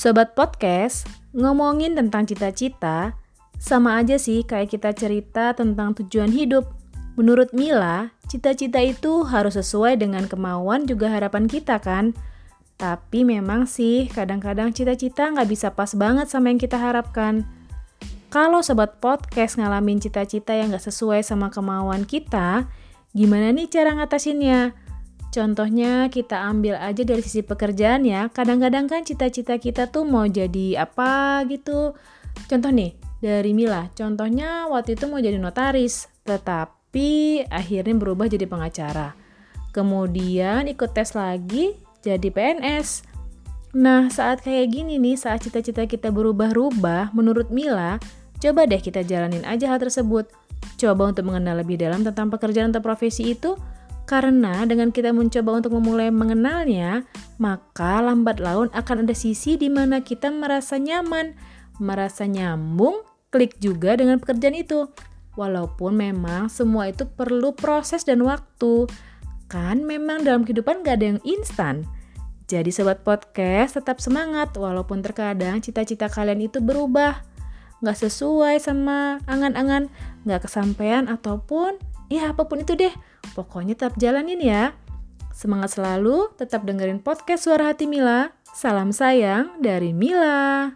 Sobat podcast, ngomongin tentang cita-cita sama aja sih kayak kita cerita tentang tujuan hidup. Menurut Mila, cita-cita itu harus sesuai dengan kemauan juga harapan kita kan? Tapi memang sih kadang-kadang cita-cita nggak bisa pas banget sama yang kita harapkan. Kalau sobat podcast ngalamin cita-cita yang nggak sesuai sama kemauan kita, gimana nih cara ngatasinnya? Contohnya kita ambil aja dari sisi pekerjaan ya. Kadang-kadang kan cita-cita kita tuh mau jadi apa gitu. Contoh nih, dari Mila. Contohnya waktu itu mau jadi notaris, tetapi akhirnya berubah jadi pengacara. Kemudian ikut tes lagi jadi PNS. Nah, saat kayak gini nih, saat cita-cita kita berubah-ubah, menurut Mila, coba deh kita jalanin aja hal tersebut. Coba untuk mengenal lebih dalam tentang pekerjaan atau profesi itu, karena dengan kita mencoba untuk memulai mengenalnya, maka lambat laun akan ada sisi di mana kita merasa nyaman, merasa nyambung, klik juga dengan pekerjaan itu. Walaupun memang semua itu perlu proses dan waktu. Kan memang dalam kehidupan gak ada yang instan. Jadi sobat podcast tetap semangat walaupun terkadang cita-cita kalian itu berubah. Gak sesuai sama angan-angan, gak kesampaian ataupun ya apa pun itu deh. Pokoknya tetap jalanin ya. Semangat selalu, tetap dengerin podcast Suara Hati Mila. Salam sayang dari Mila.